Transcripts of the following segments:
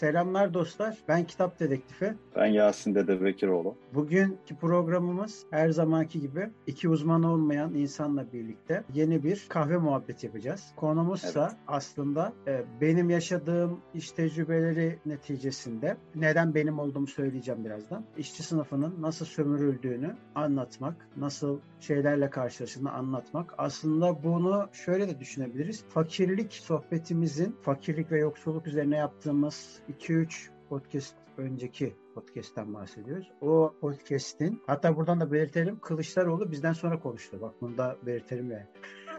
Selamlar dostlar. Ben Kitap Dedektifi. Ben Yasin Dede Bekiroğlu. Bugünkü programımız her zamanki gibi iki uzman olmayan insanla birlikte yeni bir kahve muhabbeti yapacağız. Konumuzsa evet. aslında e, benim yaşadığım iş tecrübeleri neticesinde neden benim olduğumu söyleyeceğim birazdan. İşçi sınıfının nasıl sömürüldüğünü anlatmak, nasıl şeylerle karşılaştığını anlatmak. Aslında bunu şöyle de düşünebiliriz. Fakirlik sohbetimizin fakirlik ve yoksulluk üzerine yaptığımız 2-3 podcast önceki podcast'ten bahsediyoruz. O podcast'in hatta buradan da belirtelim Kılıçdaroğlu bizden sonra konuştu. Bak bunu da belirtelim yani.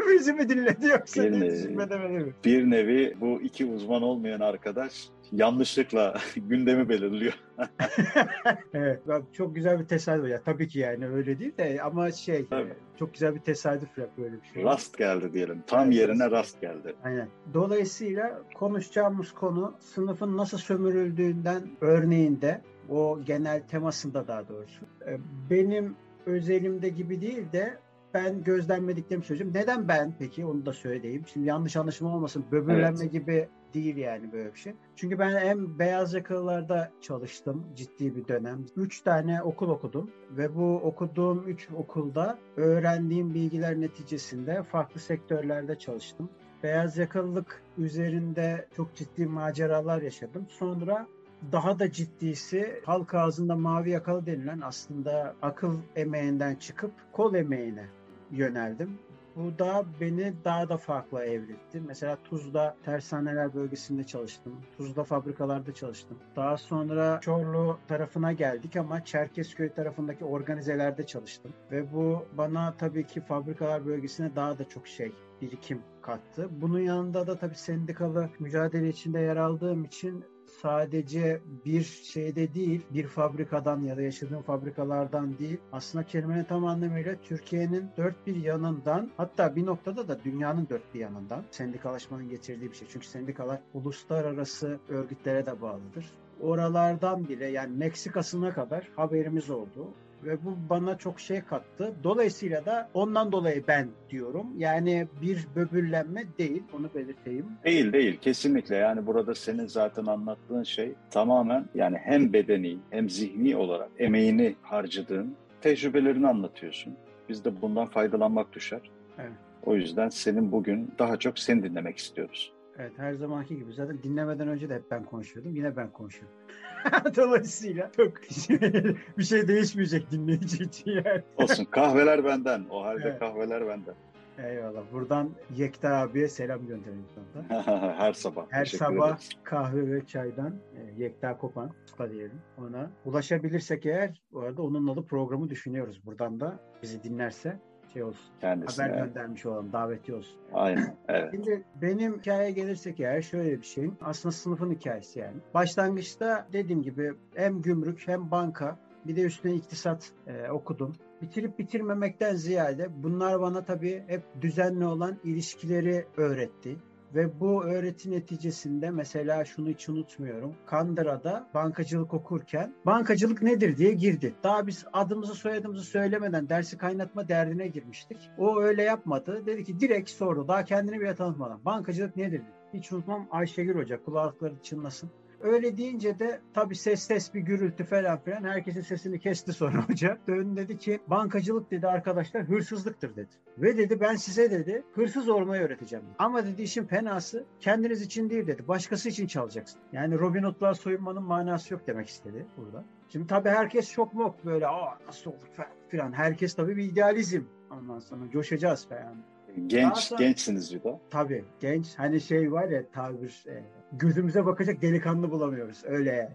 Bizi mi dinledi yoksa bir nevi, mi? Bir nevi bu iki uzman olmayan arkadaş yanlışlıkla gündemi belirliyor. evet, çok güzel bir tesadüf ya. Tabii ki yani öyle değil de ama şey Tabii. çok güzel bir tesadüf yap böyle bir şey. Rast geldi diyelim. Tam evet, yerine rast geldi. Aynen. Dolayısıyla konuşacağımız konu sınıfın nasıl sömürüldüğünden örneğinde o genel temasında daha doğrusu. Ee, benim özelimde gibi değil de ben gözlemlediklerimi söyleyeceğim. Neden ben peki onu da söyleyeyim. Şimdi yanlış anlaşılma olmasın. Böbürlenme evet. gibi değil yani böyle bir şey. Çünkü ben hem beyaz yakalılarda çalıştım ciddi bir dönem. Üç tane okul okudum ve bu okuduğum üç okulda öğrendiğim bilgiler neticesinde farklı sektörlerde çalıştım. Beyaz yakalılık üzerinde çok ciddi maceralar yaşadım. Sonra daha da ciddisi halk ağzında mavi yakalı denilen aslında akıl emeğinden çıkıp kol emeğine yöneldim. Bu da beni daha da farklı evrildi. Mesela Tuzla tersaneler bölgesinde çalıştım. Tuzla fabrikalarda çalıştım. Daha sonra Çorlu tarafına geldik ama Çerkezköy tarafındaki organizelerde çalıştım. Ve bu bana tabii ki fabrikalar bölgesine daha da çok şey birikim kattı. Bunun yanında da tabii sendikalı mücadele içinde yer aldığım için sadece bir şeyde değil, bir fabrikadan ya da yaşadığım fabrikalardan değil, aslında kelimenin tam anlamıyla Türkiye'nin dört bir yanından, hatta bir noktada da dünyanın dört bir yanından sendikalaşmanın getirdiği bir şey. Çünkü sendikalar uluslararası örgütlere de bağlıdır. Oralardan bile yani Meksika'sına kadar haberimiz oldu ve bu bana çok şey kattı. Dolayısıyla da ondan dolayı ben diyorum. Yani bir böbürlenme değil, onu belirteyim. Değil değil, kesinlikle. Yani burada senin zaten anlattığın şey tamamen yani hem bedeni hem zihni olarak emeğini harcadığın tecrübelerini anlatıyorsun. Biz de bundan faydalanmak düşer. Evet. O yüzden senin bugün daha çok seni dinlemek istiyoruz. Evet her zamanki gibi. Zaten dinlemeden önce de hep ben konuşuyordum. Yine ben konuşuyorum. Dolayısıyla çok bir şey değişmeyecek dinleyici için yani. Olsun kahveler benden. O halde evet. kahveler benden. Eyvallah. Buradan Yekta abiye selam gönderelim. Her sabah. Her sabah ederiz. kahve ve çaydan e, Yekta Kopan usta diyelim ona. Ulaşabilirsek eğer bu arada onunla da programı düşünüyoruz. Buradan da bizi dinlerse şey olsun. Kendisine. Haber göndermiş olalım, daveti olsun. Aynen, evet. Şimdi benim hikayeye gelirsek eğer şöyle bir şey. Aslında sınıfın hikayesi yani. Başlangıçta dediğim gibi hem gümrük hem banka bir de üstüne iktisat e, okudum. Bitirip bitirmemekten ziyade bunlar bana tabii hep düzenli olan ilişkileri öğretti. Ve bu öğreti neticesinde mesela şunu hiç unutmuyorum. Kandıra'da bankacılık okurken bankacılık nedir diye girdi. Daha biz adımızı soyadımızı söylemeden dersi kaynatma derdine girmiştik. O öyle yapmadı. Dedi ki direkt sordu. Daha kendini bile tanıtmadan. Bankacılık nedir dedi. Hiç unutmam Ayşegül Hoca kulakları çınlasın. Öyle deyince de tabii ses ses bir gürültü falan filan. Herkesin sesini kesti sonra hoca. Döndü dedi ki bankacılık dedi arkadaşlar hırsızlıktır dedi. Ve dedi ben size dedi hırsız olmayı öğreteceğim dedi. Ama dedi işin fenası kendiniz için değil dedi. Başkası için çalacaksın. Yani Robin Hood'lar soyunmanın manası yok demek istedi burada. Şimdi tabii herkes çok mok böyle aa nasıl olur falan. Herkes tabii bir idealizm Ondan sonra coşacağız falan. Genç, sonra, gençsiniz bir de. Tabii genç. Hani şey var ya tabir e, gözümüze bakacak delikanlı bulamıyoruz. Öyle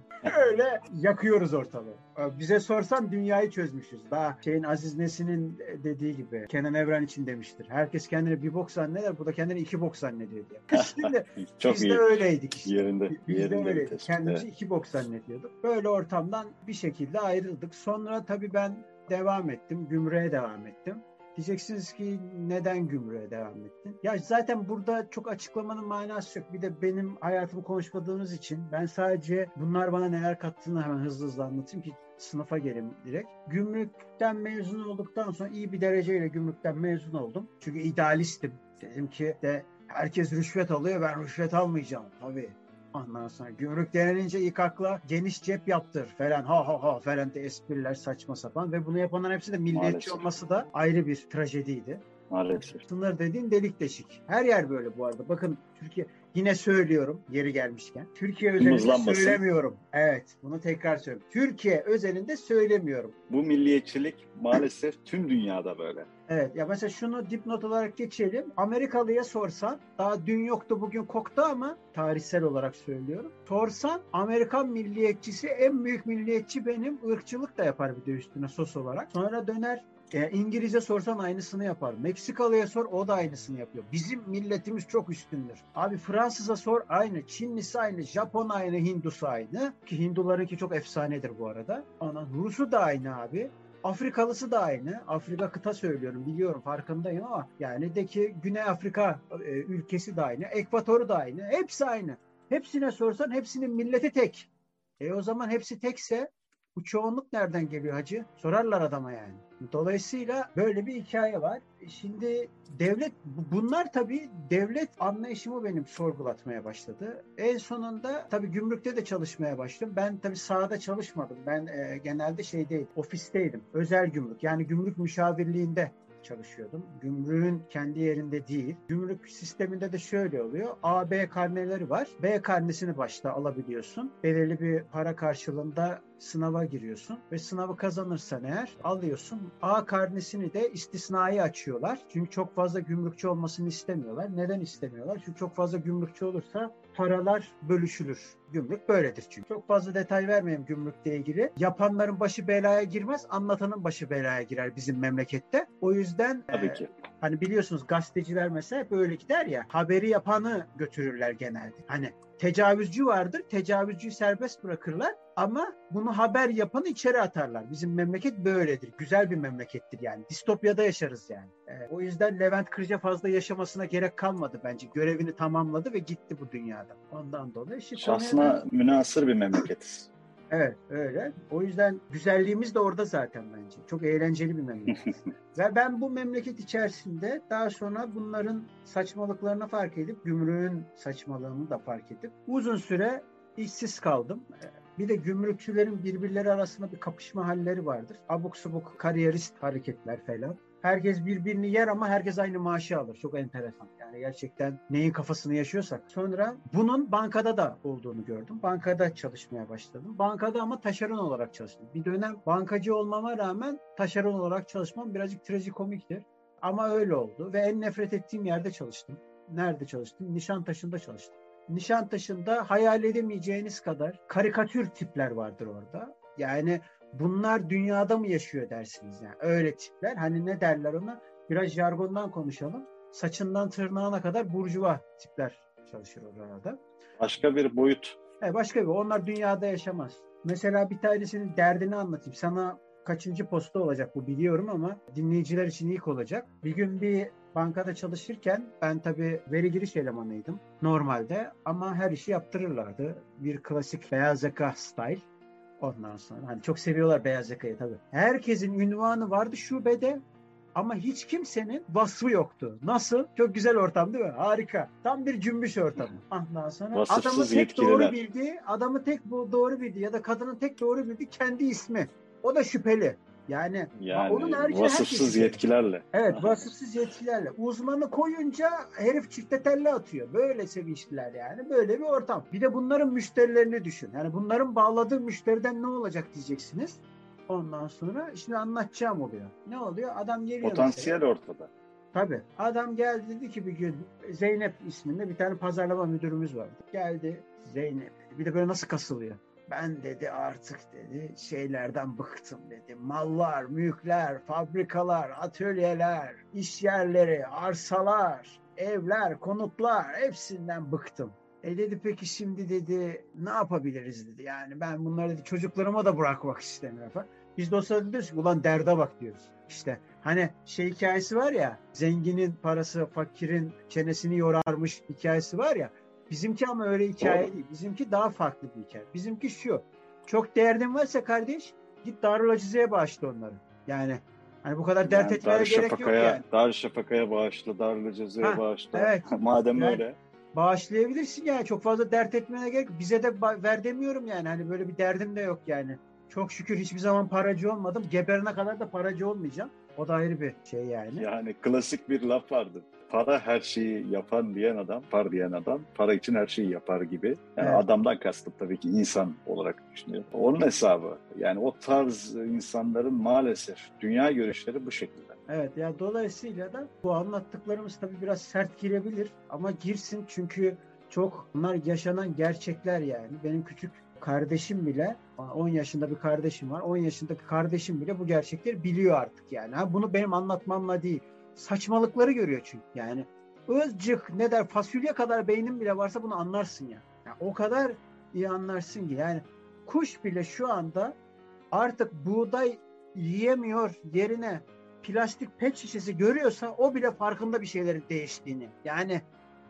öyle yakıyoruz ortalığı. Bize sorsan dünyayı çözmüşüz. Daha şeyin Aziz Nesin'in dediği gibi Kenan Evren için demiştir. Herkes kendini bir bok zanneder, bu da kendini iki bok zannediyor diye. Şimdi Çok biz iyi. de öyleydik işte. Yerinde, biz yerinde de öyleydik. Kendimizi evet. iki bok zannediyorduk. Böyle ortamdan bir şekilde ayrıldık. Sonra tabii ben devam ettim. Gümrüğe devam ettim. Diyeceksiniz ki neden gümrüğe devam ettin? Ya zaten burada çok açıklamanın manası yok. Bir de benim hayatımı konuşmadığımız için ben sadece bunlar bana neler kattığını hemen hızlı hızlı anlatayım ki sınıfa gelin direkt. Gümrükten mezun olduktan sonra iyi bir dereceyle gümrükten mezun oldum. Çünkü idealistim. Dedim ki de herkes rüşvet alıyor ben rüşvet almayacağım. Tabii Ondan sonra gümrük denilince ilk akla geniş cep yaptır falan ha ha ha falan de espriler saçma sapan ve bunu yapanların hepsi de milliyetçi Maalesef. olması da ayrı bir trajediydi. Maalesef. Sınır dediğin delik deşik. Her yer böyle bu arada. Bakın Türkiye yine söylüyorum yeri gelmişken. Türkiye özelinde söylemiyorum. Evet bunu tekrar söylüyorum. Türkiye özelinde söylemiyorum. Bu milliyetçilik maalesef tüm dünyada böyle. Evet ya mesela şunu dipnot olarak geçelim. Amerikalıya sorsan daha dün yoktu bugün koktu ama tarihsel olarak söylüyorum. Sorsan Amerikan milliyetçisi en büyük milliyetçi benim ırkçılık da yapar bir de üstüne sos olarak. Sonra döner e, İngilizce sorsan aynısını yapar. Meksikalıya sor o da aynısını yapıyor. Bizim milletimiz çok üstündür. Abi Fransız'a sor aynı. Çinlisi aynı. Japon aynı. Hindusu aynı. Ki Hindularınki çok efsanedir bu arada. Ona Rus'u da aynı abi. Afrikalısı da aynı. Afrika kıta söylüyorum biliyorum farkındayım ama yani de ki Güney Afrika e, ülkesi de aynı. Ekvatoru da aynı. Hepsi aynı. Hepsine sorsan hepsinin milleti tek. E o zaman hepsi tekse bu çoğunluk nereden geliyor hacı? Sorarlar adama yani. Dolayısıyla böyle bir hikaye var. Şimdi devlet bunlar tabii devlet anlayışımı benim sorgulatmaya başladı. En sonunda tabii gümrükte de çalışmaya başladım. Ben tabii sahada çalışmadım. Ben e, genelde şeydeydim, ofisteydim. Özel gümrük yani gümrük müşavirliğinde çalışıyordum. Gümrüğün kendi yerinde değil. Gümrük sisteminde de şöyle oluyor. A, B karneleri var. B karnesini başta alabiliyorsun. Belirli bir para karşılığında sınava giriyorsun ve sınavı kazanırsan eğer alıyorsun. A karnesini de istisnai açıyorlar. Çünkü çok fazla gümrükçü olmasını istemiyorlar. Neden istemiyorlar? Çünkü çok fazla gümrükçü olursa paralar bölüşülür. Gümrük böyledir çünkü. Çok fazla detay vermeyeyim gümrükle ilgili. Yapanların başı belaya girmez, anlatanın başı belaya girer bizim memlekette. O yüzden Tabii ki. E, hani biliyorsunuz gazeteciler mesela hep öyle gider ya. Haberi yapanı götürürler genelde. Hani tecavüzcü vardır. Tecavüzcüyü serbest bırakırlar ama bunu haber yapanı içeri atarlar. Bizim memleket böyledir. Güzel bir memlekettir yani. Distopyada yaşarız yani. Ee, o yüzden Levent Kırca fazla yaşamasına gerek kalmadı bence. Görevini tamamladı ve gitti bu dünyada. Ondan dolayı. Işte Şahsına konuya... münasır bir memleketiz. Evet öyle. O yüzden güzelliğimiz de orada zaten bence. Çok eğlenceli bir memleket. Ve ben bu memleket içerisinde daha sonra bunların saçmalıklarını fark edip, gümrüğün saçmalığını da fark edip uzun süre işsiz kaldım. Bir de gümrükçülerin birbirleri arasında bir kapışma halleri vardır. Abuk subuk kariyerist hareketler falan. Herkes birbirini yer ama herkes aynı maaşı alır. Çok enteresan. Yani gerçekten neyin kafasını yaşıyorsak. Sonra bunun bankada da olduğunu gördüm. Bankada çalışmaya başladım. Bankada ama taşeron olarak çalıştım. Bir dönem bankacı olmama rağmen taşeron olarak çalışmam birazcık trajikomiktir. Ama öyle oldu ve en nefret ettiğim yerde çalıştım. Nerede çalıştım? Nişantaşı'nda çalıştım. Nişantaşı'nda hayal edemeyeceğiniz kadar karikatür tipler vardır orada. Yani bunlar dünyada mı yaşıyor dersiniz yani öyle tipler. Hani ne derler ona? Biraz jargondan konuşalım. Saçından tırnağına kadar burjuva tipler çalışır orada. Başka bir boyut. Evet, başka bir. Onlar dünyada yaşamaz. Mesela bir tanesinin derdini anlatayım. Sana kaçıncı posta olacak bu biliyorum ama dinleyiciler için ilk olacak. Bir gün bir bankada çalışırken ben tabii veri giriş elemanıydım normalde ama her işi yaptırırlardı. Bir klasik beyaz yaka style. Ondan sonra hani çok seviyorlar beyaz yakayı tabii. Herkesin ünvanı vardı şubede ama hiç kimsenin vasfı yoktu. Nasıl? Çok güzel ortam değil mi? Harika. Tam bir cümbüş ortamı. Ondan sonra Vasıfsız adamı tek yetkililer. doğru bildiği, adamı tek bu doğru bildiği ya da kadının tek doğru bildiği kendi ismi. O da şüpheli. Yani, yani onun vasıfsız yetkilerle. Evet vasıfsız yetkilerle. Uzmanı koyunca herif çifte telle atıyor. Böyle sevinçliler yani. Böyle bir ortam. Bir de bunların müşterilerini düşün. Yani bunların bağladığı müşteriden ne olacak diyeceksiniz. Ondan sonra şimdi anlatacağım oluyor. Ne oluyor? Adam geliyor Potansiyel mesela. ortada. Tabii. Adam geldi dedi ki bir gün Zeynep isminde bir tane pazarlama müdürümüz vardı. Geldi Zeynep. Bir de böyle nasıl kasılıyor? Ben dedi artık dedi şeylerden bıktım dedi. Mallar, mülkler, fabrikalar, atölyeler, iş yerleri, arsalar, evler, konutlar hepsinden bıktım. E dedi peki şimdi dedi ne yapabiliriz dedi. Yani ben bunları dedi çocuklarıma da bırakmak istemiyorum falan. Biz sırada diyoruz ki ulan derde bak diyoruz. İşte hani şey hikayesi var ya zenginin parası fakirin çenesini yorarmış hikayesi var ya. Bizimki ama öyle hikaye değil. Bizimki daha farklı bir hikaye. Bizimki şu. Çok derdin varsa kardeş git Darül Acize'ye bağışla onları. Yani hani bu kadar dert Yani etmeye gerek yok yani. Darüşşafaka'ya bağışla, Darül Ceze'ye Ha, bağışla. evet. Madem Yani- öyle. Bağışlayabilirsin yani. Çok fazla dert etmene gerek. Bize de ver demiyorum yani. Hani böyle bir derdim de yok yani. Çok şükür hiçbir zaman paracı olmadım. Geberene kadar da paracı olmayacağım. O da ayrı bir şey yani. Yani klasik bir laf vardı. Para her şeyi yapan diyen adam, par diyen adam, para için her şeyi yapar gibi. Yani Evet. adamdan kastım tabii ki insan olarak düşünüyor. Onun hesabı. Yani o tarz insanların maalesef dünya görüşleri bu şekilde. Evet ya dolayısıyla da bu anlattıklarımız tabii biraz sert girebilir ama girsin çünkü çok bunlar yaşanan gerçekler yani. Benim küçük kardeşim bile 10 yaşında bir kardeşim var. 10 yaşındaki kardeşim bile bu gerçekleri biliyor artık yani. Ha, bunu benim anlatmamla değil. Saçmalıkları görüyor çünkü yani. Azıcık ne der fasulye kadar beynin bile varsa bunu anlarsın ya. ya. O kadar iyi anlarsın ki yani kuş bile şu anda artık buğday yiyemiyor yerine plastik pet şişesi görüyorsa o bile farkında bir şeylerin değiştiğini. Yani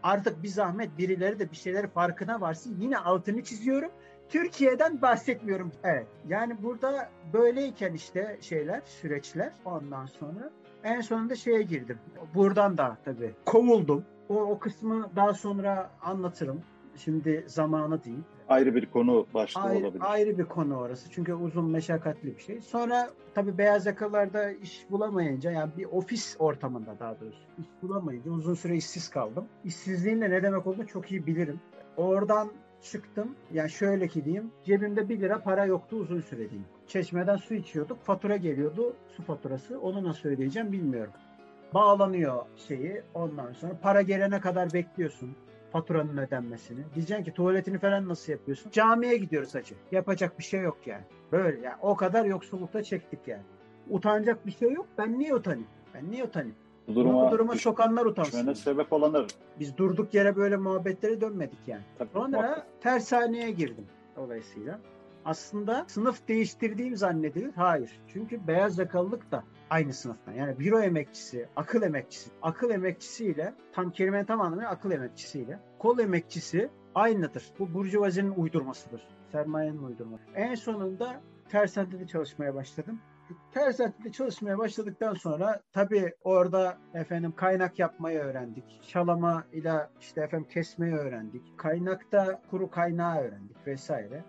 artık bir zahmet birileri de bir şeyleri farkına varsın. Yine altını çiziyorum. Türkiye'den bahsetmiyorum. Evet. Yani burada böyleyken işte şeyler, süreçler ondan sonra en sonunda şeye girdim. Buradan da tabii kovuldum. O, o kısmı daha sonra anlatırım. Şimdi zamanı değil. Ayrı bir konu başlığı Ayrı, olabilir. ayrı bir konu orası. Çünkü uzun meşakkatli bir şey. Sonra tabii beyaz yakalarda iş bulamayınca yani bir ofis ortamında daha doğrusu iş bulamayınca uzun süre işsiz kaldım. İşsizliğin de ne demek olduğunu çok iyi bilirim. Oradan çıktım. Yani şöyle ki diyeyim. Cebimde 1 lira para yoktu uzun süre diyeyim. Çeşmeden su içiyorduk. Fatura geliyordu. Su faturası. Onu nasıl ödeyeceğim bilmiyorum. Bağlanıyor şeyi. Ondan sonra para gelene kadar bekliyorsun faturanın ödenmesini. Diyeceksin ki tuvaletini falan nasıl yapıyorsun? Camiye gidiyoruz hacı. Yapacak bir şey yok yani. Böyle yani. O kadar yoksullukta çektik yani. Utanacak bir şey yok. Ben niye utanayım? Ben niye utanayım? Bu duruma, bu duruma sokanlar utansın. sebep olanlar. Biz durduk yere böyle muhabbetlere dönmedik yani. Tabii, Sonra muhakkak. tersaneye girdim dolayısıyla. Aslında sınıf değiştirdiğim zannedilir. Hayır. Çünkü beyaz yakalılık da aynı sınıftan. Yani büro emekçisi, akıl emekçisi, akıl emekçisiyle tam kelimenin tam anlamıyla akıl emekçisiyle kol emekçisi aynıdır. Bu burjuvazinin uydurmasıdır. Sermayenin uydurması. En sonunda tersanede çalışmaya başladım. Tersanede çalışmaya başladıktan sonra tabii orada efendim kaynak yapmayı öğrendik. Şalama ile işte efendim kesmeyi öğrendik. Kaynakta kuru kaynağı öğrendik vesaire.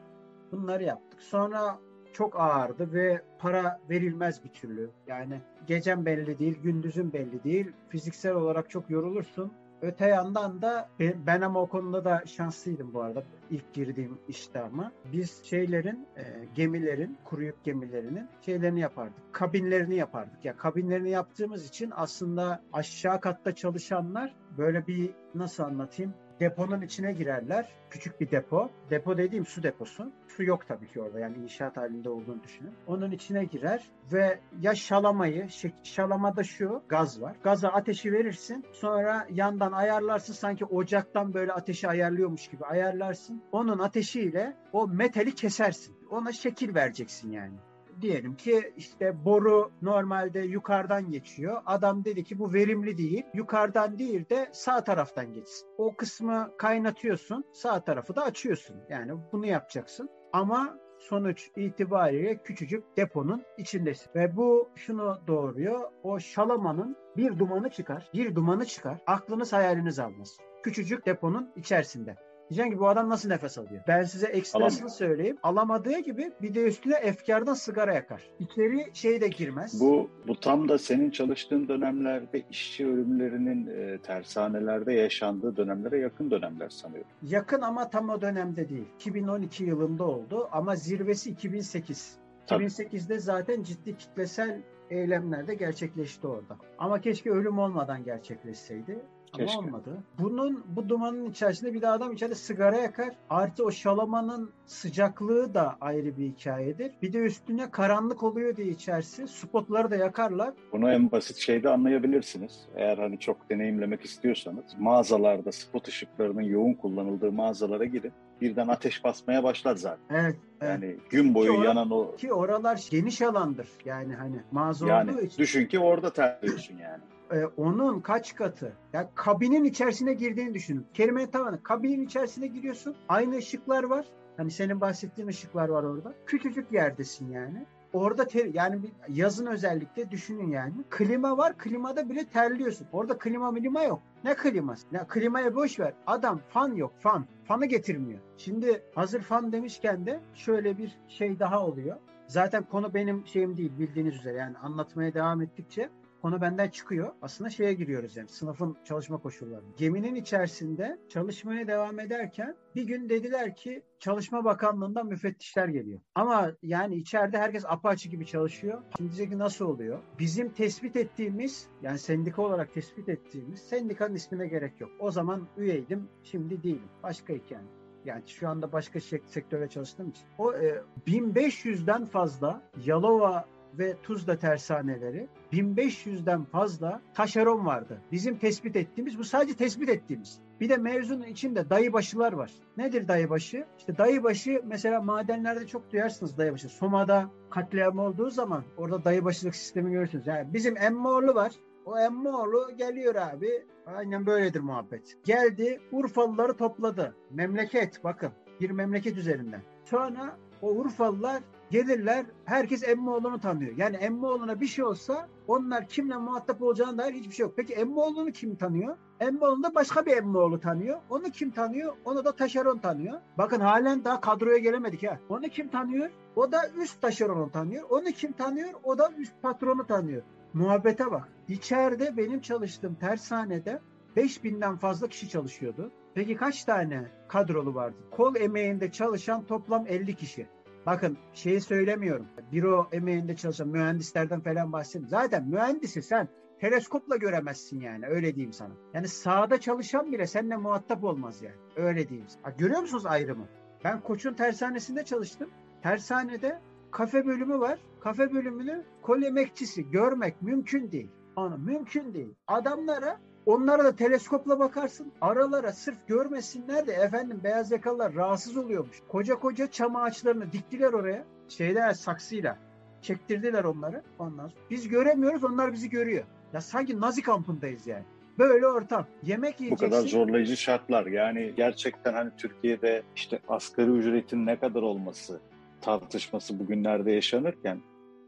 Bunları yaptık. Sonra çok ağırdı ve para verilmez bir türlü. Yani gecen belli değil, gündüzün belli değil. Fiziksel olarak çok yorulursun. Öte yandan da ben, ama o konuda da şanslıydım bu arada ilk girdiğim işte ama biz şeylerin e, gemilerin kuru yük gemilerinin şeylerini yapardık kabinlerini yapardık ya kabinlerini yaptığımız için aslında aşağı katta çalışanlar böyle bir nasıl anlatayım deponun içine girerler. Küçük bir depo. Depo dediğim su deposu. Su yok tabii ki orada yani inşaat halinde olduğunu düşünün. Onun içine girer ve ya şalamayı, şe- şalamada şu gaz var. Gaza ateşi verirsin. Sonra yandan ayarlarsın sanki ocaktan böyle ateşi ayarlıyormuş gibi ayarlarsın. Onun ateşiyle o metali kesersin. Ona şekil vereceksin yani diyelim ki işte boru normalde yukarıdan geçiyor. Adam dedi ki bu verimli değil. Yukarıdan değil de sağ taraftan geçsin. O kısmı kaynatıyorsun. Sağ tarafı da açıyorsun. Yani bunu yapacaksın. Ama sonuç itibariyle küçücük deponun içindesin. Ve bu şunu doğuruyor. O şalamanın bir dumanı çıkar. Bir dumanı çıkar. Aklınız hayaliniz almaz. Küçücük deponun içerisinde. Diyeceksin ki bu adam nasıl nefes alıyor? Ben size ekstrasını Alamıyor. söyleyeyim. Alamadığı gibi bir de üstüne efkardan sigara yakar. İçeri şey de girmez. Bu, bu tam da senin çalıştığın dönemlerde işçi ölümlerinin e, tersanelerde yaşandığı dönemlere yakın dönemler sanıyorum. Yakın ama tam o dönemde değil. 2012 yılında oldu ama zirvesi 2008. 2008'de zaten ciddi kitlesel eylemler de gerçekleşti orada. Ama keşke ölüm olmadan gerçekleşseydi. Keşke. Ama olmadı. Bunun bu dumanın içerisinde bir de adam içeride sigara yakar. Artı o şalamanın sıcaklığı da ayrı bir hikayedir. Bir de üstüne karanlık oluyor diye içerisi. Spotları da yakarlar. Bunu en basit şeyde anlayabilirsiniz. Eğer hani çok deneyimlemek istiyorsanız mağazalarda spot ışıklarının yoğun kullanıldığı mağazalara gidin birden ateş basmaya başlar zaten. Evet. Yani evet. gün boyu ki yanan o... Ki oralar geniş alandır. Yani hani mağaza yani, olduğu için. Düşün ki orada terliyorsun yani e, onun kaç katı? Yani kabinin içerisine girdiğini düşünün. Kelime tavanı. Kabinin içerisine giriyorsun. Aynı ışıklar var. Hani senin bahsettiğin ışıklar var orada. Küçücük yerdesin yani. Orada ter, yani bir yazın özellikle düşünün yani. Klima var. Klimada bile terliyorsun. Orada klima milima yok. Ne kliması? Ne klimaya boş ver. Adam fan yok. Fan. Fanı getirmiyor. Şimdi hazır fan demişken de şöyle bir şey daha oluyor. Zaten konu benim şeyim değil bildiğiniz üzere yani anlatmaya devam ettikçe konu benden çıkıyor. Aslında şeye giriyoruz yani sınıfın çalışma koşulları. Geminin içerisinde çalışmaya devam ederken bir gün dediler ki Çalışma Bakanlığı'ndan müfettişler geliyor. Ama yani içeride herkes apaçı gibi çalışıyor. Şimdi diyecek nasıl oluyor? Bizim tespit ettiğimiz yani sendika olarak tespit ettiğimiz sendikanın ismine gerek yok. O zaman üyeydim şimdi değilim. Başka hikaye. Yani şu anda başka sektörde çalıştığım için. O e, 1500'den fazla Yalova ve Tuzla tersaneleri 1500'den fazla taşeron vardı. Bizim tespit ettiğimiz, bu sadece tespit ettiğimiz. Bir de mevzunun içinde dayıbaşılar var. Nedir dayıbaşı? İşte dayıbaşı mesela madenlerde çok duyarsınız dayıbaşı. Soma'da katliam olduğu zaman orada dayıbaşılık sistemi görürsünüz. Yani bizim Emmoğlu var. O Emmoğlu geliyor abi. Aynen böyledir muhabbet. Geldi Urfalıları topladı. Memleket bakın bir memleket üzerinden. Sonra o Urfalılar gelirler herkes Emmoğlu'nu tanıyor. Yani Emmoğlu'na bir şey olsa onlar kimle muhatap olacağına dair hiçbir şey yok. Peki Emmoğlu'nu kim tanıyor? Emmoğlu'nu da başka bir Emmoğlu tanıyor. Onu kim tanıyor? Onu da taşeron tanıyor. Bakın halen daha kadroya gelemedik ha. Onu kim tanıyor? O da üst taşeronu tanıyor. Onu kim tanıyor? O da üst patronu tanıyor. Muhabbete bak. İçeride benim çalıştığım tersanede 5000'den fazla kişi çalışıyordu. Peki kaç tane kadrolu vardı? Kol emeğinde çalışan toplam 50 kişi. Bakın şeyi söylemiyorum. Büro emeğinde çalışan mühendislerden falan bahsediyorum. Zaten mühendisi sen teleskopla göremezsin yani öyle diyeyim sana. Yani sahada çalışan bile seninle muhatap olmaz yani. Öyle diyeyim. Ha, görüyor musunuz ayrımı? Ben Koç'un tersanesinde çalıştım. Tersanede kafe bölümü var. Kafe bölümünü kol emekçisi görmek mümkün değil. Onu mümkün değil. Adamlara Onlara da teleskopla bakarsın. Aralara sırf görmesinler de efendim beyaz yakalılar rahatsız oluyormuş. Koca koca çam ağaçlarını diktiler oraya. Şeyler saksıyla. Çektirdiler onları. Ondan sonra. Biz göremiyoruz onlar bizi görüyor. Ya sanki Nazi kampındayız yani. Böyle ortam. Yemek yiyeceksin. Bu kadar zorlayıcı şartlar. Yani gerçekten hani Türkiye'de işte asgari ücretin ne kadar olması tartışması bugünlerde yaşanırken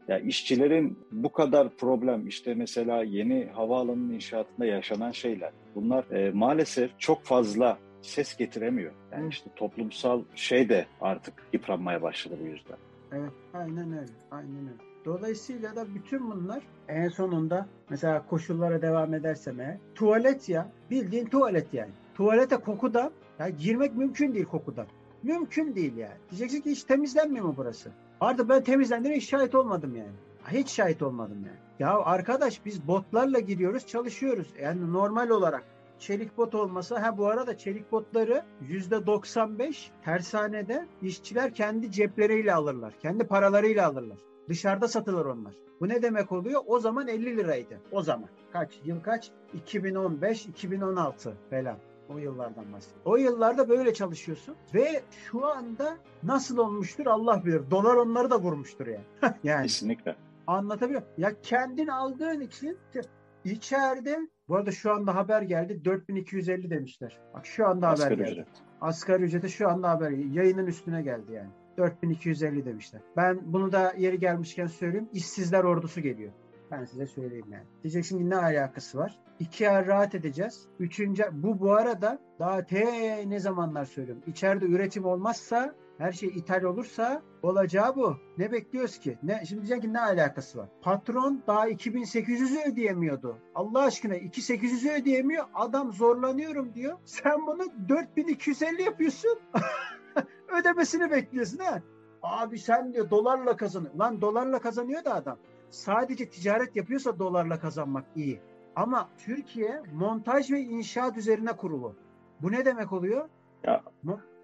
ya işçilerin bu kadar problem işte mesela yeni havaalanının inşaatında yaşanan şeyler bunlar e, maalesef çok fazla ses getiremiyor. Yani işte toplumsal şey de artık yıpranmaya başladı bu yüzden. Evet aynen öyle aynen öyle. Dolayısıyla da bütün bunlar en sonunda mesela koşullara devam edersem eğer tuvalet ya bildiğin tuvalet yani. Tuvalete kokudan ya girmek mümkün değil kokudan. Mümkün değil yani. Diyeceksin ki hiç temizlenmiyor mu burası? Artık ben temizlendiğine hiç şahit olmadım yani. Hiç şahit olmadım yani. Ya arkadaş biz botlarla gidiyoruz çalışıyoruz. Yani normal olarak çelik bot olmasa ha bu arada çelik botları yüzde 95 tersanede işçiler kendi cepleriyle alırlar. Kendi paralarıyla alırlar. Dışarıda satılır onlar. Bu ne demek oluyor? O zaman 50 liraydı. O zaman. Kaç? Yıl kaç? 2015, 2016 falan. O yıllardan bahsediyorum. O yıllarda böyle çalışıyorsun ve şu anda nasıl olmuştur Allah bilir. Dolar onları da vurmuştur yani. yani. Kesinlikle. Anlatabiliyor Ya kendin aldığın için içeride bu arada şu anda haber geldi 4250 demişler. Bak şu anda Asgari haber geldi. Ücret. Asgari ücreti şu anda haber yayının üstüne geldi yani. 4250 demişler. Ben bunu da yeri gelmişken söyleyeyim. İşsizler ordusu geliyor. Ben size söyleyeyim yani. Diyeceksin ki ne alakası var? İki ay rahat edeceğiz. Üçüncü, bu bu arada daha te ne zamanlar söylüyorum. İçeride üretim olmazsa her şey ithal olursa olacağı bu. Ne bekliyoruz ki? Ne, şimdi diyeceksin ki ne alakası var? Patron daha 2800'ü ödeyemiyordu. Allah aşkına 2800'ü ödeyemiyor. Adam zorlanıyorum diyor. Sen bunu 4250 yapıyorsun. Ödemesini bekliyorsun ha. Abi sen diyor dolarla kazanıyor. Lan dolarla kazanıyor da adam. Sadece ticaret yapıyorsa dolarla kazanmak iyi. Ama Türkiye montaj ve inşaat üzerine kurulu. Bu ne demek oluyor? Ya,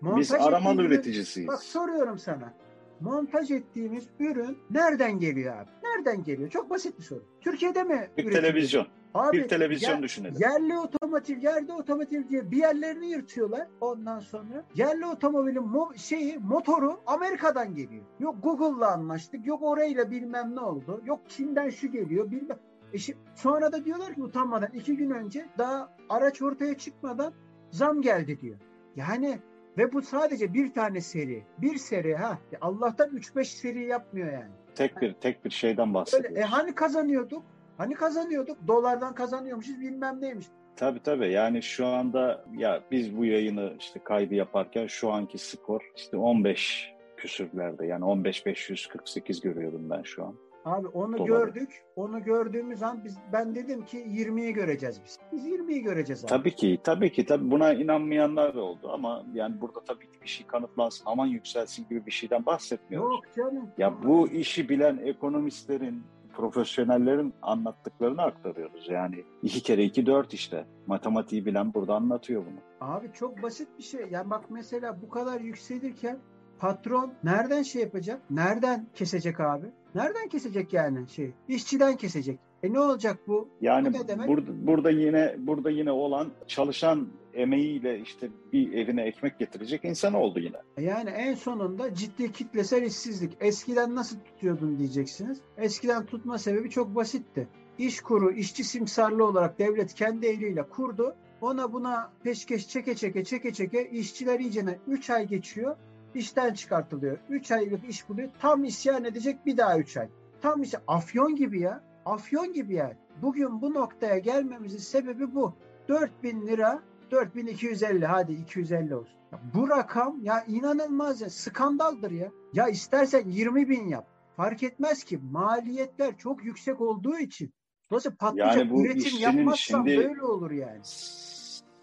montaj biz aramalı üreticisiyiz. Bak soruyorum sana. Montaj ettiğimiz ürün nereden geliyor abi? Nereden geliyor? Çok basit bir soru. Türkiye'de mi? Bir televizyon. Abi, bir televizyon yer, düşünelim. Yerli otomotiv, yerli otomotiv diye bir yerlerini yırtıyorlar. Ondan sonra yerli otomobilin mo- şeyi, motoru Amerika'dan geliyor. Yok Google'la anlaştık, yok orayla bilmem ne oldu. Yok Çin'den şu geliyor, bilmem. E şimdi, sonra da diyorlar ki utanmadan iki gün önce daha araç ortaya çıkmadan zam geldi diyor. Yani ve bu sadece bir tane seri. Bir seri ha. Allah'tan 3-5 seri yapmıyor yani. Tek bir tek bir şeyden bahsediyoruz. Öyle, e hani kazanıyorduk? Hani kazanıyorduk? Dolardan kazanıyormuşuz bilmem neymiş. Tabii tabii yani şu anda ya biz bu yayını işte kaydı yaparken şu anki skor işte 15 küsürlerde yani 15 548 görüyorum ben şu an. Abi onu doları. gördük. Onu gördüğümüz an biz ben dedim ki 20'yi göreceğiz biz. Biz 20'yi göreceğiz abi. Tabii ki. Tabii ki. Tabii buna inanmayanlar da oldu ama yani burada tabii ki bir şey kanıtlansın, aman yükselsin gibi bir şeyden bahsetmiyoruz. Yok canım. Ya bu işi bilen ekonomistlerin, profesyonellerin anlattıklarını aktarıyoruz. Yani iki kere iki dört işte. Matematiği bilen burada anlatıyor bunu. Abi çok basit bir şey. Yani bak mesela bu kadar yükselirken patron nereden şey yapacak? Nereden kesecek abi? Nereden kesecek yani şey? İşçiden kesecek. E ne olacak bu? Yani bu? Burada, burada yine burada yine olan çalışan emeğiyle işte bir evine ekmek getirecek insan oldu yine. Yani en sonunda ciddi kitlesel işsizlik. Eskiden nasıl tutuyordun diyeceksiniz. Eskiden tutma sebebi çok basitti. İş kuru, işçi simsarlı olarak devlet kendi eliyle kurdu. Ona buna peşkeş çeke çeke çeke çeke işçiler iyicene 3 ay geçiyor işten çıkartılıyor. 3 aylık iş buluyor. Tam isyan edecek bir daha 3 ay. Tam işte afyon gibi ya. Afyon gibi yani. Bugün bu noktaya gelmemizin sebebi bu. 4000 lira 4250 hadi 250 olsun. Ya bu rakam ya inanılmaz ya skandaldır ya. Ya istersen 20 bin yap. Fark etmez ki maliyetler çok yüksek olduğu için. Dolayısıyla patlayacak yani bu üretim yapmazsan şimdi, böyle olur yani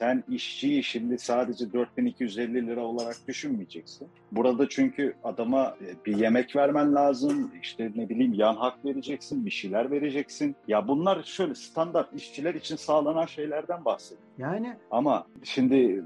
sen işçiyi şimdi sadece 4250 lira olarak düşünmeyeceksin. Burada çünkü adama e, bir yemek vermen lazım, işte ne bileyim yan hak vereceksin, bir şeyler vereceksin. Ya bunlar şöyle standart işçiler için sağlanan şeylerden bahsediyorum. Yani ama şimdi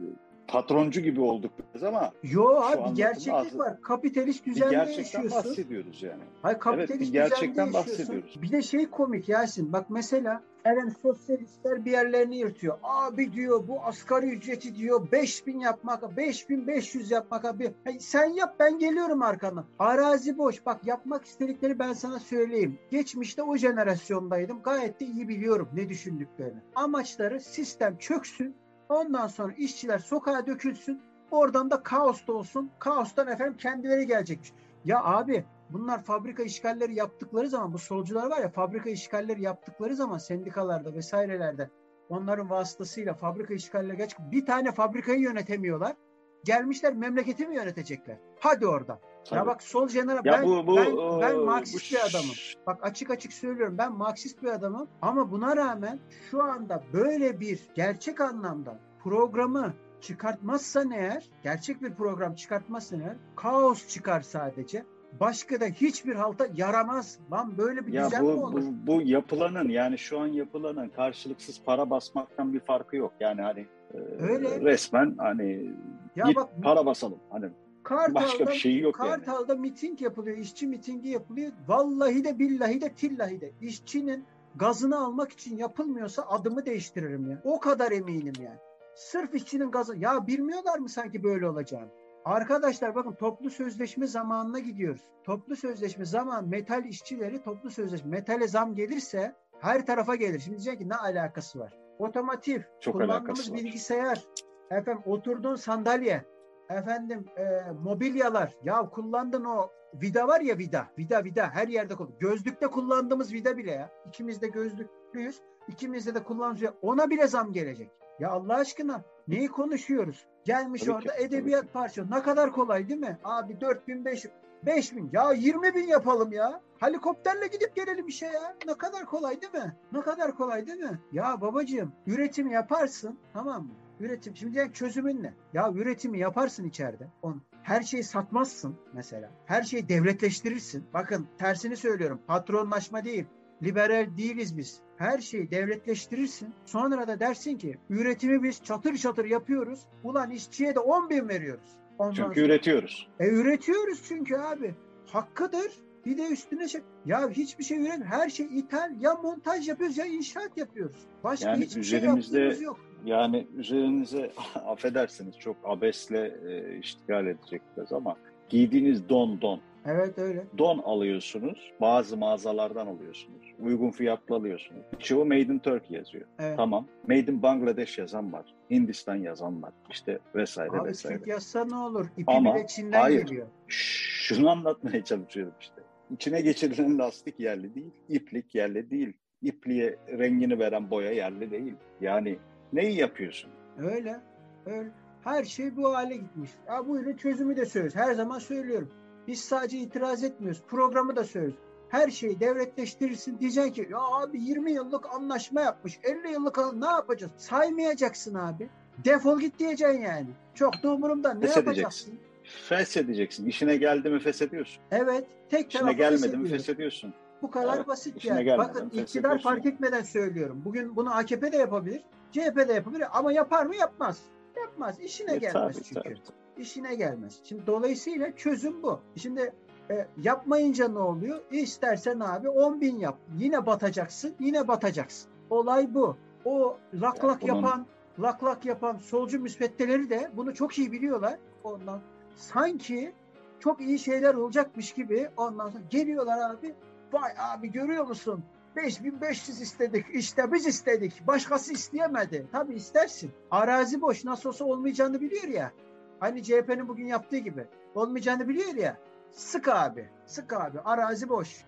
patroncu gibi olduk biz ama Yo abi gerçeklik az, var. Kapitalist düzende gerçekten yaşıyorsun. bahsediyoruz yani. Hayır kapitalist evet, bir gerçekten bahsediyoruz. Bir de şey komik Yasin. Bak mesela efendim sosyalistler bir yerlerini yırtıyor. Abi diyor bu asgari ücreti diyor 5000 yapmak, 5500 yapmak abi. Hey, sen yap ben geliyorum arkandan. Arazi boş. Bak yapmak istedikleri ben sana söyleyeyim. Geçmişte o jenerasyondaydım. Gayet de iyi biliyorum ne düşündüklerini. Amaçları sistem çöksün Ondan sonra işçiler sokağa dökülsün. Oradan da kaos da olsun. Kaostan efendim kendileri gelecekmiş. Ya abi bunlar fabrika işgalleri yaptıkları zaman bu solcular var ya fabrika işgalleri yaptıkları zaman sendikalarda vesairelerde onların vasıtasıyla fabrika işgalleri geç bir tane fabrikayı yönetemiyorlar. Gelmişler memleketi mi yönetecekler? Hadi orada. Tabii. Ya bak sol jeneral ben, bu, bu, ben, ben Marksist bu, bir adamım. Bak açık açık söylüyorum ben Marksist bir adamım ama buna rağmen şu anda böyle bir gerçek anlamda programı çıkartmazsan eğer, gerçek bir program çıkartmazsan eğer kaos çıkar sadece. Başka da hiçbir halta yaramaz. Lan böyle bir ya düzen bu, mi olur? Bu, bu yapılanın yani şu an yapılanın karşılıksız para basmaktan bir farkı yok. Yani hani e, Öyle. resmen hani ya git bak, para basalım. Hani Kartal'da, Başka bir şey yok Kartal'da yani. miting yapılıyor, işçi mitingi yapılıyor. Vallahi de billahi de tillahi de işçinin gazını almak için yapılmıyorsa adımı değiştiririm ya. O kadar eminim yani. Sırf işçinin gazı. Ya bilmiyorlar mı sanki böyle olacağını? Arkadaşlar bakın toplu sözleşme zamanına gidiyoruz. Toplu sözleşme zaman metal işçileri toplu sözleşme metale zam gelirse her tarafa gelir. Şimdi diyecek ki ne alakası var? Otomotiv, Çok kullandığımız bilgisayar, efendim oturduğun sandalye, efendim e, mobilyalar. Ya kullandın o vida var ya vida, vida vida her yerde kullan. Gözlükte kullandığımız vida bile ya. İkimiz de gözlüklüyüz. İkimizde de kullanıyoruz. Ona bile zam gelecek. Ya Allah aşkına neyi konuşuyoruz? Gelmiş tabii orada ki, edebiyat parçası. Ne kadar kolay değil mi? Abi 4500 5000 ya 20 bin yapalım ya. Helikopterle gidip gelelim işe ya. Ne kadar kolay değil mi? Ne kadar kolay değil mi? Ya babacığım üretim yaparsın tamam mı? Üretim. Şimdi çözümün ne? Ya üretimi yaparsın içeride. On. her şeyi satmazsın mesela. Her şeyi devletleştirirsin. Bakın tersini söylüyorum. Patronlaşma değil. Liberal değiliz biz. Her şeyi devletleştirirsin. Sonra da dersin ki üretimi biz çatır çatır yapıyoruz. Ulan işçiye de 10 bin veriyoruz. Ondan çünkü sonra... üretiyoruz. E üretiyoruz çünkü abi. Hakkıdır. Bir de üstüne şey. Ya hiçbir şey üret. Her şey ithal. Ya montaj yapıyoruz ya inşaat yapıyoruz. Başka yani hiçbir şey yaptığımız yok. Yani üzerinize affedersiniz çok abesle e, iştigal edecek biraz ama giydiğiniz don don. Evet öyle. Don alıyorsunuz. Bazı mağazalardan alıyorsunuz. Uygun fiyatlı alıyorsunuz. Çoğu Made in Turkey yazıyor. Evet. Tamam. Made in Bangladeş yazan var. Hindistan yazan var. İşte vesaire Abi, vesaire. Türk yazsa ne olur? İpi Ama, bile Çin'den hayır, geliyor. Şunu anlatmaya çalışıyorum işte. İçine geçirilen lastik yerli değil. iplik yerli değil. İpliğe rengini veren boya yerli değil. Yani neyi yapıyorsun? Öyle. Öyle. Her şey bu hale gitmiş. Ya bu ile çözümü de söylüyoruz. Her zaman söylüyorum. Biz sadece itiraz etmiyoruz. Programı da söylüyoruz. Her şeyi devletleştirirsin. Diyeceksin ki ya abi 20 yıllık anlaşma yapmış. 50 yıllık ne yapacağız? Saymayacaksın abi. Defol git diyeceksin yani. Çok da umurumda. Ne yapacaksın? Feshedeceksin. İşine geldi mi feshediyorsun. Evet. Tek İşine gelmedi mi feshediyorsun. Bu kadar evet, basit yani. Bakın iktidar fark etmeden söylüyorum. Bugün bunu AKP de yapabilir. CHP de yapabilir ama yapar mı yapmaz. Yapmaz. İşine e, gelmez tabii, çünkü. Tabii, tabii. İşine gelmez. Şimdi dolayısıyla çözüm bu. Şimdi e, yapmayınca ne oluyor? İstersen abi 10 bin yap. Yine batacaksın. Yine batacaksın. Olay bu. O lak lak yani bunun... yapan lak lak yapan solcu müsveddeleri de bunu çok iyi biliyorlar. Ondan sanki çok iyi şeyler olacakmış gibi ondan sonra geliyorlar abi. Vay abi görüyor musun? 5500 istedik. İşte biz istedik. Başkası isteyemedi. Tabii istersin. Arazi boş. Nasıl olsa olmayacağını biliyor ya. Hani CHP'nin bugün yaptığı gibi. Olmayacağını biliyor ya. Sık abi. Sık abi. Arazi boş.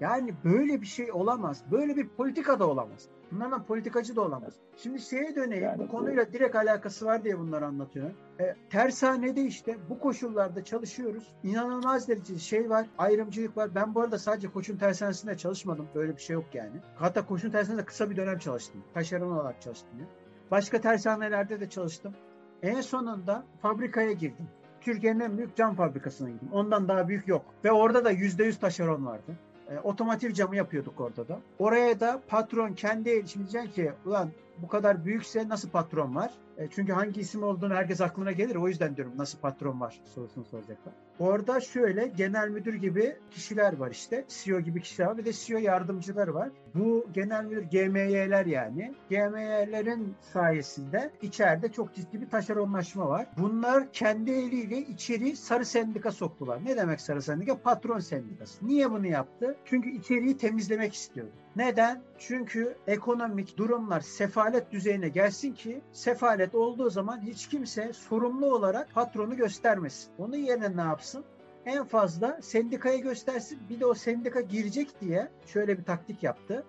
Yani böyle bir şey olamaz. Böyle bir politika da olamaz. Bunlardan politikacı da olamaz. Şimdi şeye döneyim. Yani bu konuyla bu... direkt alakası var diye bunları anlatıyorum. E, tersanede işte bu koşullarda çalışıyoruz. İnanılmaz derecede şey var. Ayrımcılık var. Ben bu arada sadece koçun tersanesinde çalışmadım. Böyle bir şey yok yani. Hatta koçun tersanesinde kısa bir dönem çalıştım. Taşeron olarak çalıştım. Ya. Başka tersanelerde de çalıştım. En sonunda fabrikaya girdim. Türkiye'nin en büyük cam fabrikasına gittim. Ondan daha büyük yok. Ve orada da %100 taşeron vardı. E, otomotiv camı yapıyorduk orada da. Oraya da patron kendi el, şimdi diyeceksin ki ulan bu kadar büyükse nasıl patron var? E, çünkü hangi isim olduğunu herkes aklına gelir. O yüzden diyorum nasıl patron var sorusunu soracaklar. Orada şöyle genel müdür gibi kişiler var işte. CEO gibi kişiler var. Bir de CEO yardımcıları var. Bu genel müdür GMY'ler yani. GMY'lerin sayesinde içeride çok ciddi bir taşeronlaşma var. Bunlar kendi eliyle içeri sarı sendika soktular. Ne demek sarı sendika? Patron sendikası. Niye bunu yaptı? Çünkü içeriği temizlemek istiyordu. Neden? Çünkü ekonomik durumlar sefalet düzeyine gelsin ki sefalet olduğu zaman hiç kimse sorumlu olarak patronu göstermesin. Onun yerine ne yapsın? En fazla sendikaya göstersin. Bir de o sendika girecek diye şöyle bir taktik yaptı.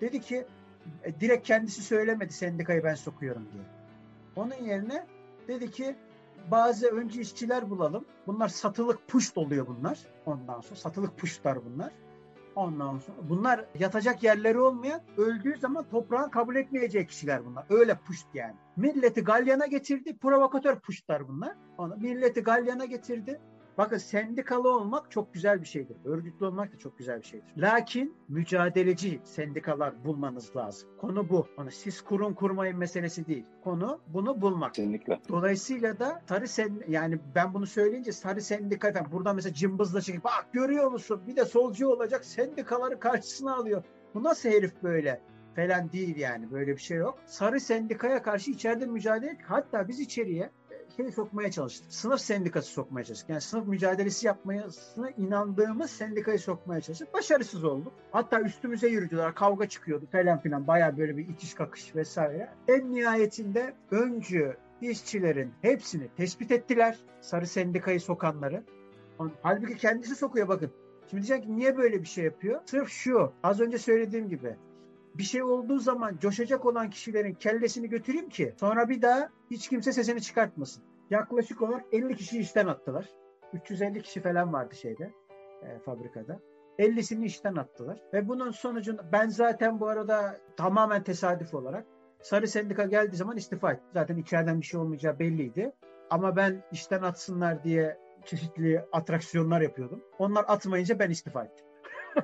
Dedi ki e, direkt kendisi söylemedi sendikayı ben sokuyorum diye. Onun yerine dedi ki bazı önce işçiler bulalım. Bunlar satılık puşt oluyor bunlar. Ondan sonra satılık puştlar bunlar. Ondan sonra bunlar yatacak yerleri olmayan öldüğü zaman toprağın kabul etmeyeceği kişiler bunlar. Öyle puşt yani. Milleti galyana getirdi. Provokatör puştlar bunlar. Onu milleti galyana getirdi. Bakın sendikalı olmak çok güzel bir şeydir. Örgütlü olmak da çok güzel bir şeydir. Lakin mücadeleci sendikalar bulmanız lazım. Konu bu. Hani siz kurun kurmayın meselesi değil. Konu bunu bulmak. Kesinlikle. Dolayısıyla da sarı sen yani ben bunu söyleyince sarı sendika efendim burada mesela cımbızla çekip bak görüyor musun bir de solcu olacak sendikaları karşısına alıyor. Bu nasıl herif böyle? falan değil yani böyle bir şey yok. Sarı sendikaya karşı içeride mücadele hatta biz içeriye şey sokmaya çalıştık. Sınıf sendikası sokmaya çalıştık. Yani sınıf mücadelesi yapmasına inandığımız sendikayı sokmaya çalıştık. Başarısız olduk. Hatta üstümüze yürüdüler. Kavga çıkıyordu falan filan. Baya böyle bir itiş kakış vesaire. En nihayetinde öncü işçilerin hepsini tespit ettiler. Sarı sendikayı sokanları. Halbuki kendisi sokuyor bakın. Şimdi diyecek ki niye böyle bir şey yapıyor? Sırf şu. Az önce söylediğim gibi bir şey olduğu zaman coşacak olan kişilerin kellesini götüreyim ki sonra bir daha hiç kimse sesini çıkartmasın. Yaklaşık olarak 50 kişi işten attılar. 350 kişi falan vardı şeyde e, fabrikada. 50'sini işten attılar. Ve bunun sonucunda ben zaten bu arada tamamen tesadüf olarak Sarı Sendika geldiği zaman istifa ettim. Zaten içeriden bir şey olmayacağı belliydi. Ama ben işten atsınlar diye çeşitli atraksiyonlar yapıyordum. Onlar atmayınca ben istifa ettim.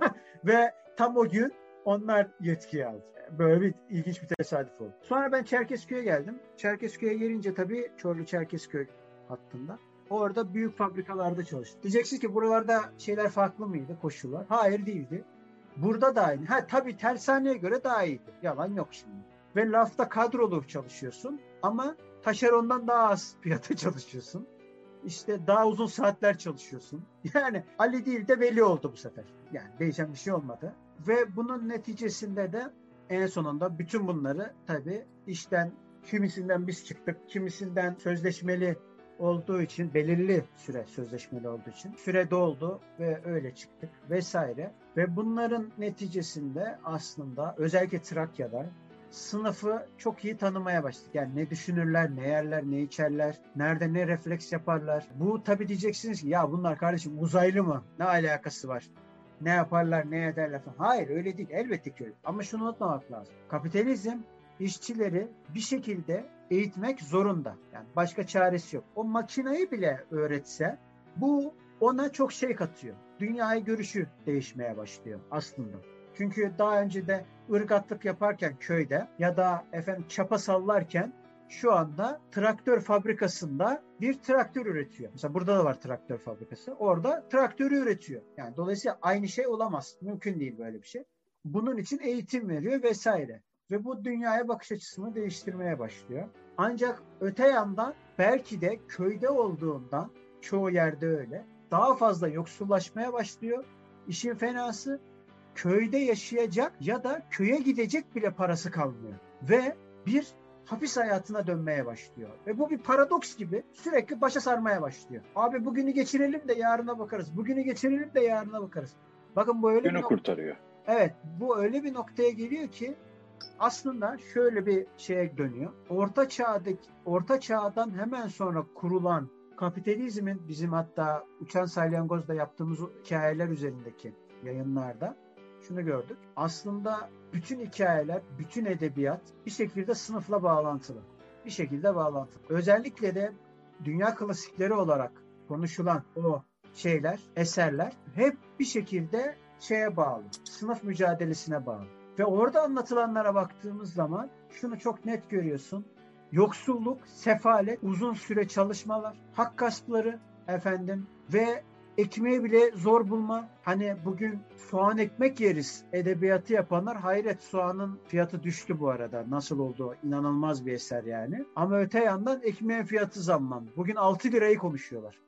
Ve tam o gün onlar yetkiyi aldı. Böyle bir ilginç bir tesadüf oldu. Sonra ben Çerkezköy'e geldim. Çerkezköy'e gelince tabii Çorlu Çerkezköy hattında. Orada büyük fabrikalarda çalıştım. Diyeceksiniz ki buralarda şeyler farklı mıydı koşullar? Hayır değildi. Burada da aynı. Ha tabii tersaneye göre daha iyiydi. Yalan yok şimdi. Ve lafta kadrolu çalışıyorsun ama taşerondan daha az fiyata çalışıyorsun. İşte daha uzun saatler çalışıyorsun. Yani Ali değil de Veli oldu bu sefer. Yani değişen bir şey olmadı. Ve bunun neticesinde de en sonunda bütün bunları tabii işten kimisinden biz çıktık, kimisinden sözleşmeli olduğu için belirli süre sözleşmeli olduğu için süre doldu ve öyle çıktık vesaire. Ve bunların neticesinde aslında özellikle Trakya'da sınıfı çok iyi tanımaya başladık. Yani ne düşünürler, ne yerler, ne içerler, nerede ne refleks yaparlar. Bu tabi diyeceksiniz ki ya bunlar kardeşim uzaylı mı? Ne alakası var? Ne yaparlar, ne ederler falan. Hayır öyle değil. Elbette ki öyle. Ama şunu unutmamak lazım. Kapitalizm işçileri bir şekilde eğitmek zorunda. Yani başka çaresi yok. O makinayı bile öğretse bu ona çok şey katıyor. Dünyayı görüşü değişmeye başlıyor aslında. Çünkü daha önce de ırgatlık yaparken köyde ya da efendim çapa sallarken şu anda traktör fabrikasında bir traktör üretiyor. Mesela burada da var traktör fabrikası. Orada traktörü üretiyor. Yani dolayısıyla aynı şey olamaz. Mümkün değil böyle bir şey. Bunun için eğitim veriyor vesaire. Ve bu dünyaya bakış açısını değiştirmeye başlıyor. Ancak öte yandan belki de köyde olduğundan çoğu yerde öyle daha fazla yoksullaşmaya başlıyor. İşin fenası köyde yaşayacak ya da köye gidecek bile parası kalmıyor. Ve bir hapis hayatına dönmeye başlıyor. Ve bu bir paradoks gibi sürekli başa sarmaya başlıyor. Abi bugünü geçirelim de yarına bakarız. Bugünü geçirelim de yarına bakarız. Bakın bu öyle Günü bir kurtarıyor. Evet, bu öyle bir noktaya geliyor ki aslında şöyle bir şeye dönüyor. Orta çağdaki orta çağdan hemen sonra kurulan kapitalizmin bizim hatta Uçan Salyangoz'da yaptığımız hikayeler üzerindeki yayınlarda şunu gördük. Aslında bütün hikayeler, bütün edebiyat bir şekilde sınıfla bağlantılı. Bir şekilde bağlantılı. Özellikle de dünya klasikleri olarak konuşulan o şeyler, eserler hep bir şekilde şeye bağlı. Sınıf mücadelesine bağlı. Ve orada anlatılanlara baktığımız zaman şunu çok net görüyorsun. Yoksulluk, sefalet, uzun süre çalışmalar, hak gaspları efendim ve ekmeği bile zor bulma. Hani bugün soğan ekmek yeriz edebiyatı yapanlar hayret soğanın fiyatı düştü bu arada. Nasıl oldu? İnanılmaz bir eser yani. Ama öte yandan ekmeğin fiyatı zamlandı. Bugün 6 lirayı konuşuyorlar.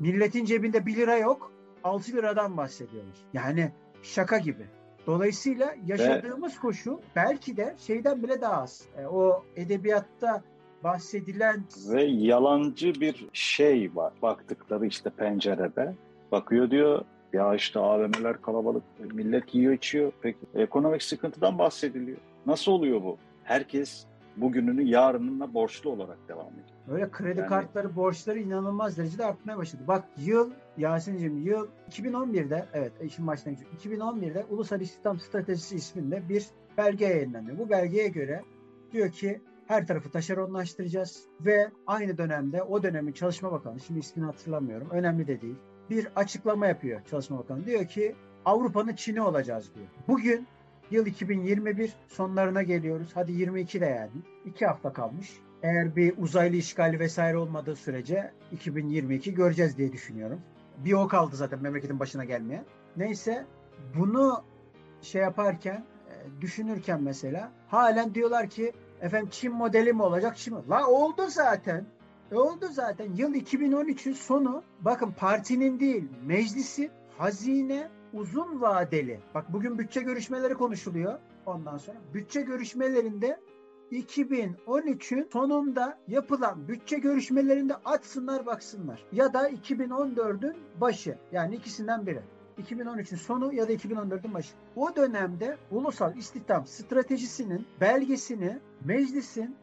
Milletin cebinde 1 lira yok. 6 liradan bahsediyorlar. Yani şaka gibi. Dolayısıyla yaşadığımız Ve... koşu belki de şeyden bile daha az. E, o edebiyatta bahsedilen ve yalancı bir şey var baktıkları işte pencerede. Bakıyor diyor ya işte AVM'ler kalabalık, millet yiyor içiyor. Peki ekonomik sıkıntıdan bahsediliyor. Nasıl oluyor bu? Herkes bugününü yarınına borçlu olarak devam ediyor. Öyle kredi yani... kartları borçları inanılmaz derecede artmaya başladı. Bak yıl Yasin'cim yıl 2011'de evet işin başlangıcı 2011'de Ulusal İstihdam Stratejisi isminde bir belge yayınlanıyor. Bu belgeye göre diyor ki her tarafı taşeronlaştıracağız ve aynı dönemde o dönemin Çalışma Bakanı şimdi ismini hatırlamıyorum önemli de değil bir açıklama yapıyor Çalışma Bakanı. Diyor ki Avrupa'nın Çin'i olacağız diyor. Bugün yıl 2021 sonlarına geliyoruz. Hadi 22 de yani. iki hafta kalmış. Eğer bir uzaylı işgali vesaire olmadığı sürece 2022 göreceğiz diye düşünüyorum. Bir o kaldı zaten memleketin başına gelmeye. Neyse bunu şey yaparken e, düşünürken mesela halen diyorlar ki efendim Çin modeli mi olacak Çin mi? La oldu zaten. E oldu zaten. Yıl 2013'ün sonu bakın partinin değil meclisi hazine uzun vadeli. Bak bugün bütçe görüşmeleri konuşuluyor ondan sonra. Bütçe görüşmelerinde 2013'ün sonunda yapılan bütçe görüşmelerinde açsınlar baksınlar. Ya da 2014'ün başı. Yani ikisinden biri. 2013'ün sonu ya da 2014'ün başı. O dönemde ulusal istihdam stratejisinin belgesini meclisin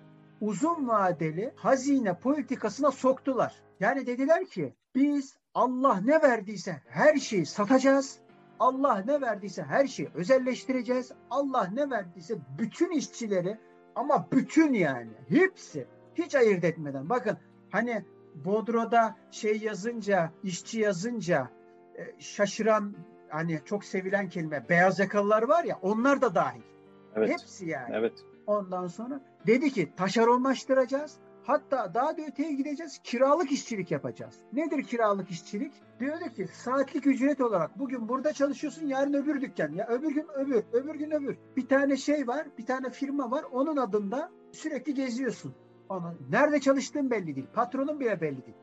uzun vadeli hazine politikasına soktular. Yani dediler ki biz Allah ne verdiyse her şeyi satacağız. Allah ne verdiyse her şeyi özelleştireceğiz. Allah ne verdiyse bütün işçileri ama bütün yani hepsi hiç ayırt etmeden bakın hani Bodro'da şey yazınca, işçi yazınca e, şaşıran hani çok sevilen kelime beyaz yakalılar var ya onlar da dahil. Evet. Hepsi yani. Evet. Ondan sonra dedi ki taşeronlaştıracağız. Hatta daha da öteye gideceğiz. Kiralık işçilik yapacağız. Nedir kiralık işçilik? Diyordu ki saatlik ücret olarak bugün burada çalışıyorsun yarın öbür dükkan. Ya öbür gün öbür, öbür gün öbür. Bir tane şey var, bir tane firma var. Onun adında sürekli geziyorsun. Ona, nerede çalıştığın belli değil. Patronun bile belli değil.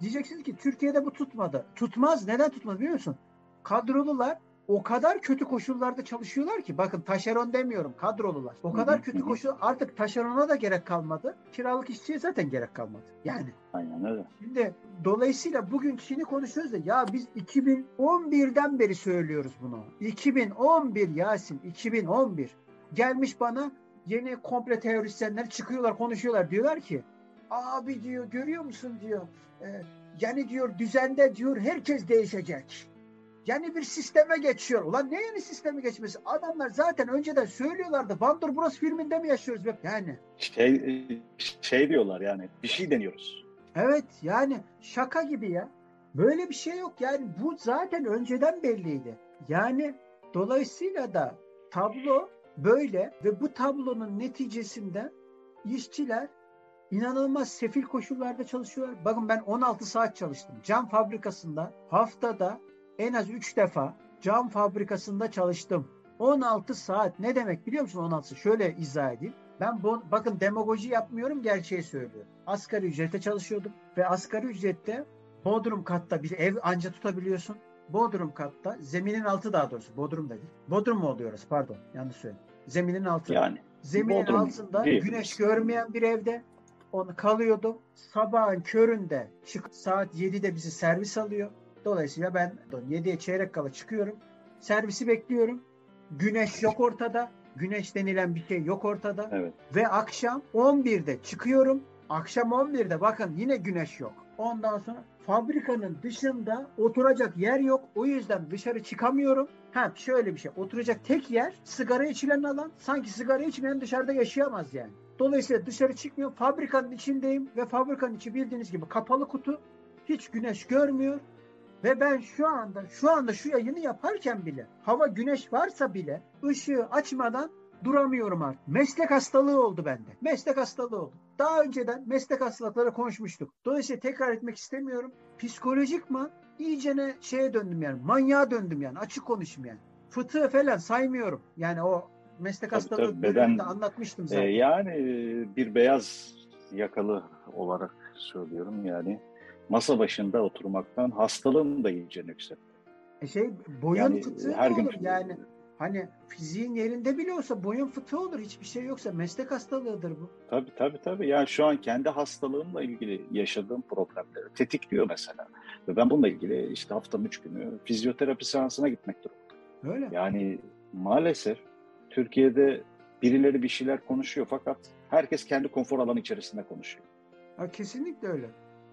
Diyeceksiniz ki Türkiye'de bu tutmadı. Tutmaz. Neden tutmaz biliyor musun? Kadrolular o kadar kötü koşullarda çalışıyorlar ki bakın taşeron demiyorum kadrolular. O kadar kötü koşul artık taşerona da gerek kalmadı. Kiralık işçiye zaten gerek kalmadı. Yani. Aynen öyle. Şimdi dolayısıyla bugün Çin'i konuşuyoruz da ya biz 2011'den beri söylüyoruz bunu. 2011 Yasin 2011 gelmiş bana yeni komple teorisyenler çıkıyorlar konuşuyorlar diyorlar ki abi diyor görüyor musun diyor e, yani diyor düzende diyor herkes değişecek. Yani bir sisteme geçiyor. Ulan ne yeni sisteme geçmesi? Adamlar zaten önceden söylüyorlardı. Van Bros filminde mi yaşıyoruz? Yani. Şey, şey diyorlar yani bir şey deniyoruz. Evet yani şaka gibi ya. Böyle bir şey yok yani bu zaten önceden belliydi. Yani dolayısıyla da tablo böyle ve bu tablonun neticesinde işçiler inanılmaz sefil koşullarda çalışıyorlar. Bakın ben 16 saat çalıştım. Cam fabrikasında haftada en az 3 defa cam fabrikasında çalıştım. 16 saat ne demek biliyor musun 16 Şöyle izah edeyim. Ben bu, bakın demagoji yapmıyorum gerçeği söylüyorum. Asgari ücrete çalışıyordum ve asgari ücrette Bodrum katta bir ev anca tutabiliyorsun. Bodrum katta zeminin altı daha doğrusu Bodrum dedi. Bodrum mu oluyor orası pardon yanlış söyledim. Zeminin altı. Yani. Zeminin Bodrum altında değil. güneş görmeyen bir evde onu kalıyordum. Sabahın köründe çık saat 7'de bizi servis alıyor. Dolayısıyla ben 7'ye çeyrek kala çıkıyorum. Servisi bekliyorum. Güneş yok ortada. Güneş denilen bir şey yok ortada. Evet. Ve akşam 11'de çıkıyorum. Akşam 11'de bakın yine güneş yok. Ondan sonra fabrikanın dışında oturacak yer yok. O yüzden dışarı çıkamıyorum. Ha şöyle bir şey. Oturacak tek yer sigara içilen alan. Sanki sigara içmeyen dışarıda yaşayamaz yani. Dolayısıyla dışarı çıkmıyor. Fabrikanın içindeyim ve fabrikanın içi bildiğiniz gibi kapalı kutu. Hiç güneş görmüyor. Ve ben şu anda şu anda şu yayını yaparken bile hava güneş varsa bile ışığı açmadan duramıyorum artık. Meslek hastalığı oldu bende. Meslek hastalığı oldu. Daha önceden meslek hastalıkları konuşmuştuk. Dolayısıyla tekrar etmek istemiyorum. Psikolojik mi? İyicene şeye döndüm yani. Manyağa döndüm yani. Açık konuşayım yani. Fıtığı falan saymıyorum. Yani o meslek tabii, hastalığı tabii, beden, anlatmıştım e, zaten. E, yani bir beyaz yakalı olarak söylüyorum yani masa başında oturmaktan hastalığım da iyice yükseldi. E şey boyun yani, fıtığı her gün... olur yani. Hani fiziğin yerinde bile olsa boyun fıtığı olur. Hiçbir şey yoksa meslek hastalığıdır bu. Tabii tabii tabii. Yani şu an kendi hastalığımla ilgili yaşadığım problemleri tetikliyor mesela. Ve ben bununla ilgili işte haftanın üç günü fizyoterapi seansına gitmek durumundayım. Öyle. Yani maalesef Türkiye'de birileri bir şeyler konuşuyor fakat herkes kendi konfor alanı içerisinde konuşuyor. Ha, kesinlikle öyle.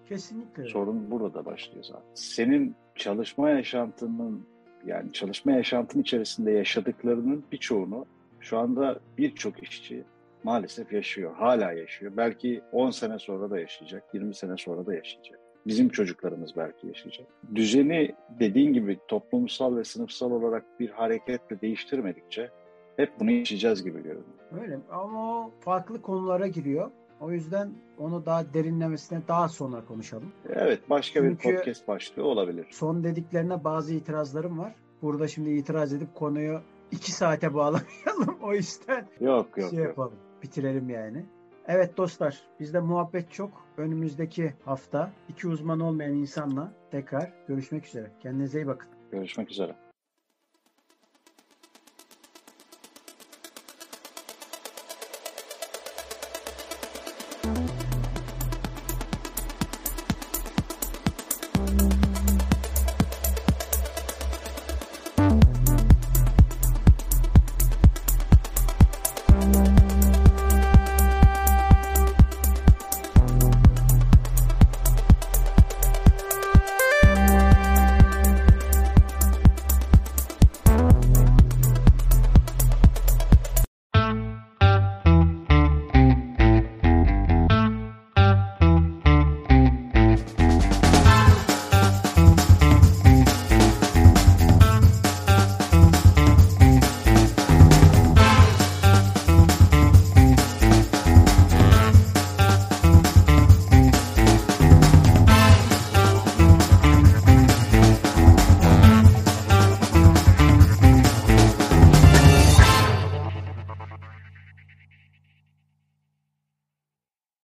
Kesinlikle. Sorun burada başlıyor zaten. Senin çalışma yaşantının yani çalışma yaşantın içerisinde yaşadıklarının birçoğunu şu anda birçok işçi maalesef yaşıyor. Hala yaşıyor. Belki 10 sene sonra da yaşayacak, 20 sene sonra da yaşayacak. Bizim çocuklarımız belki yaşayacak. Düzeni dediğin gibi toplumsal ve sınıfsal olarak bir hareketle değiştirmedikçe hep bunu yaşayacağız gibi görünüyor. Öyle ama o farklı konulara giriyor. O yüzden onu daha derinlemesine daha sonra konuşalım. Evet başka Çünkü bir podcast başlığı olabilir. Son dediklerine bazı itirazlarım var. Burada şimdi itiraz edip konuyu iki saate bağlamayalım. O yüzden yok, yok, şey yok. yapalım. Bitirelim yani. Evet dostlar bizde muhabbet çok. Önümüzdeki hafta iki uzman olmayan insanla tekrar görüşmek üzere. Kendinize iyi bakın. Görüşmek üzere.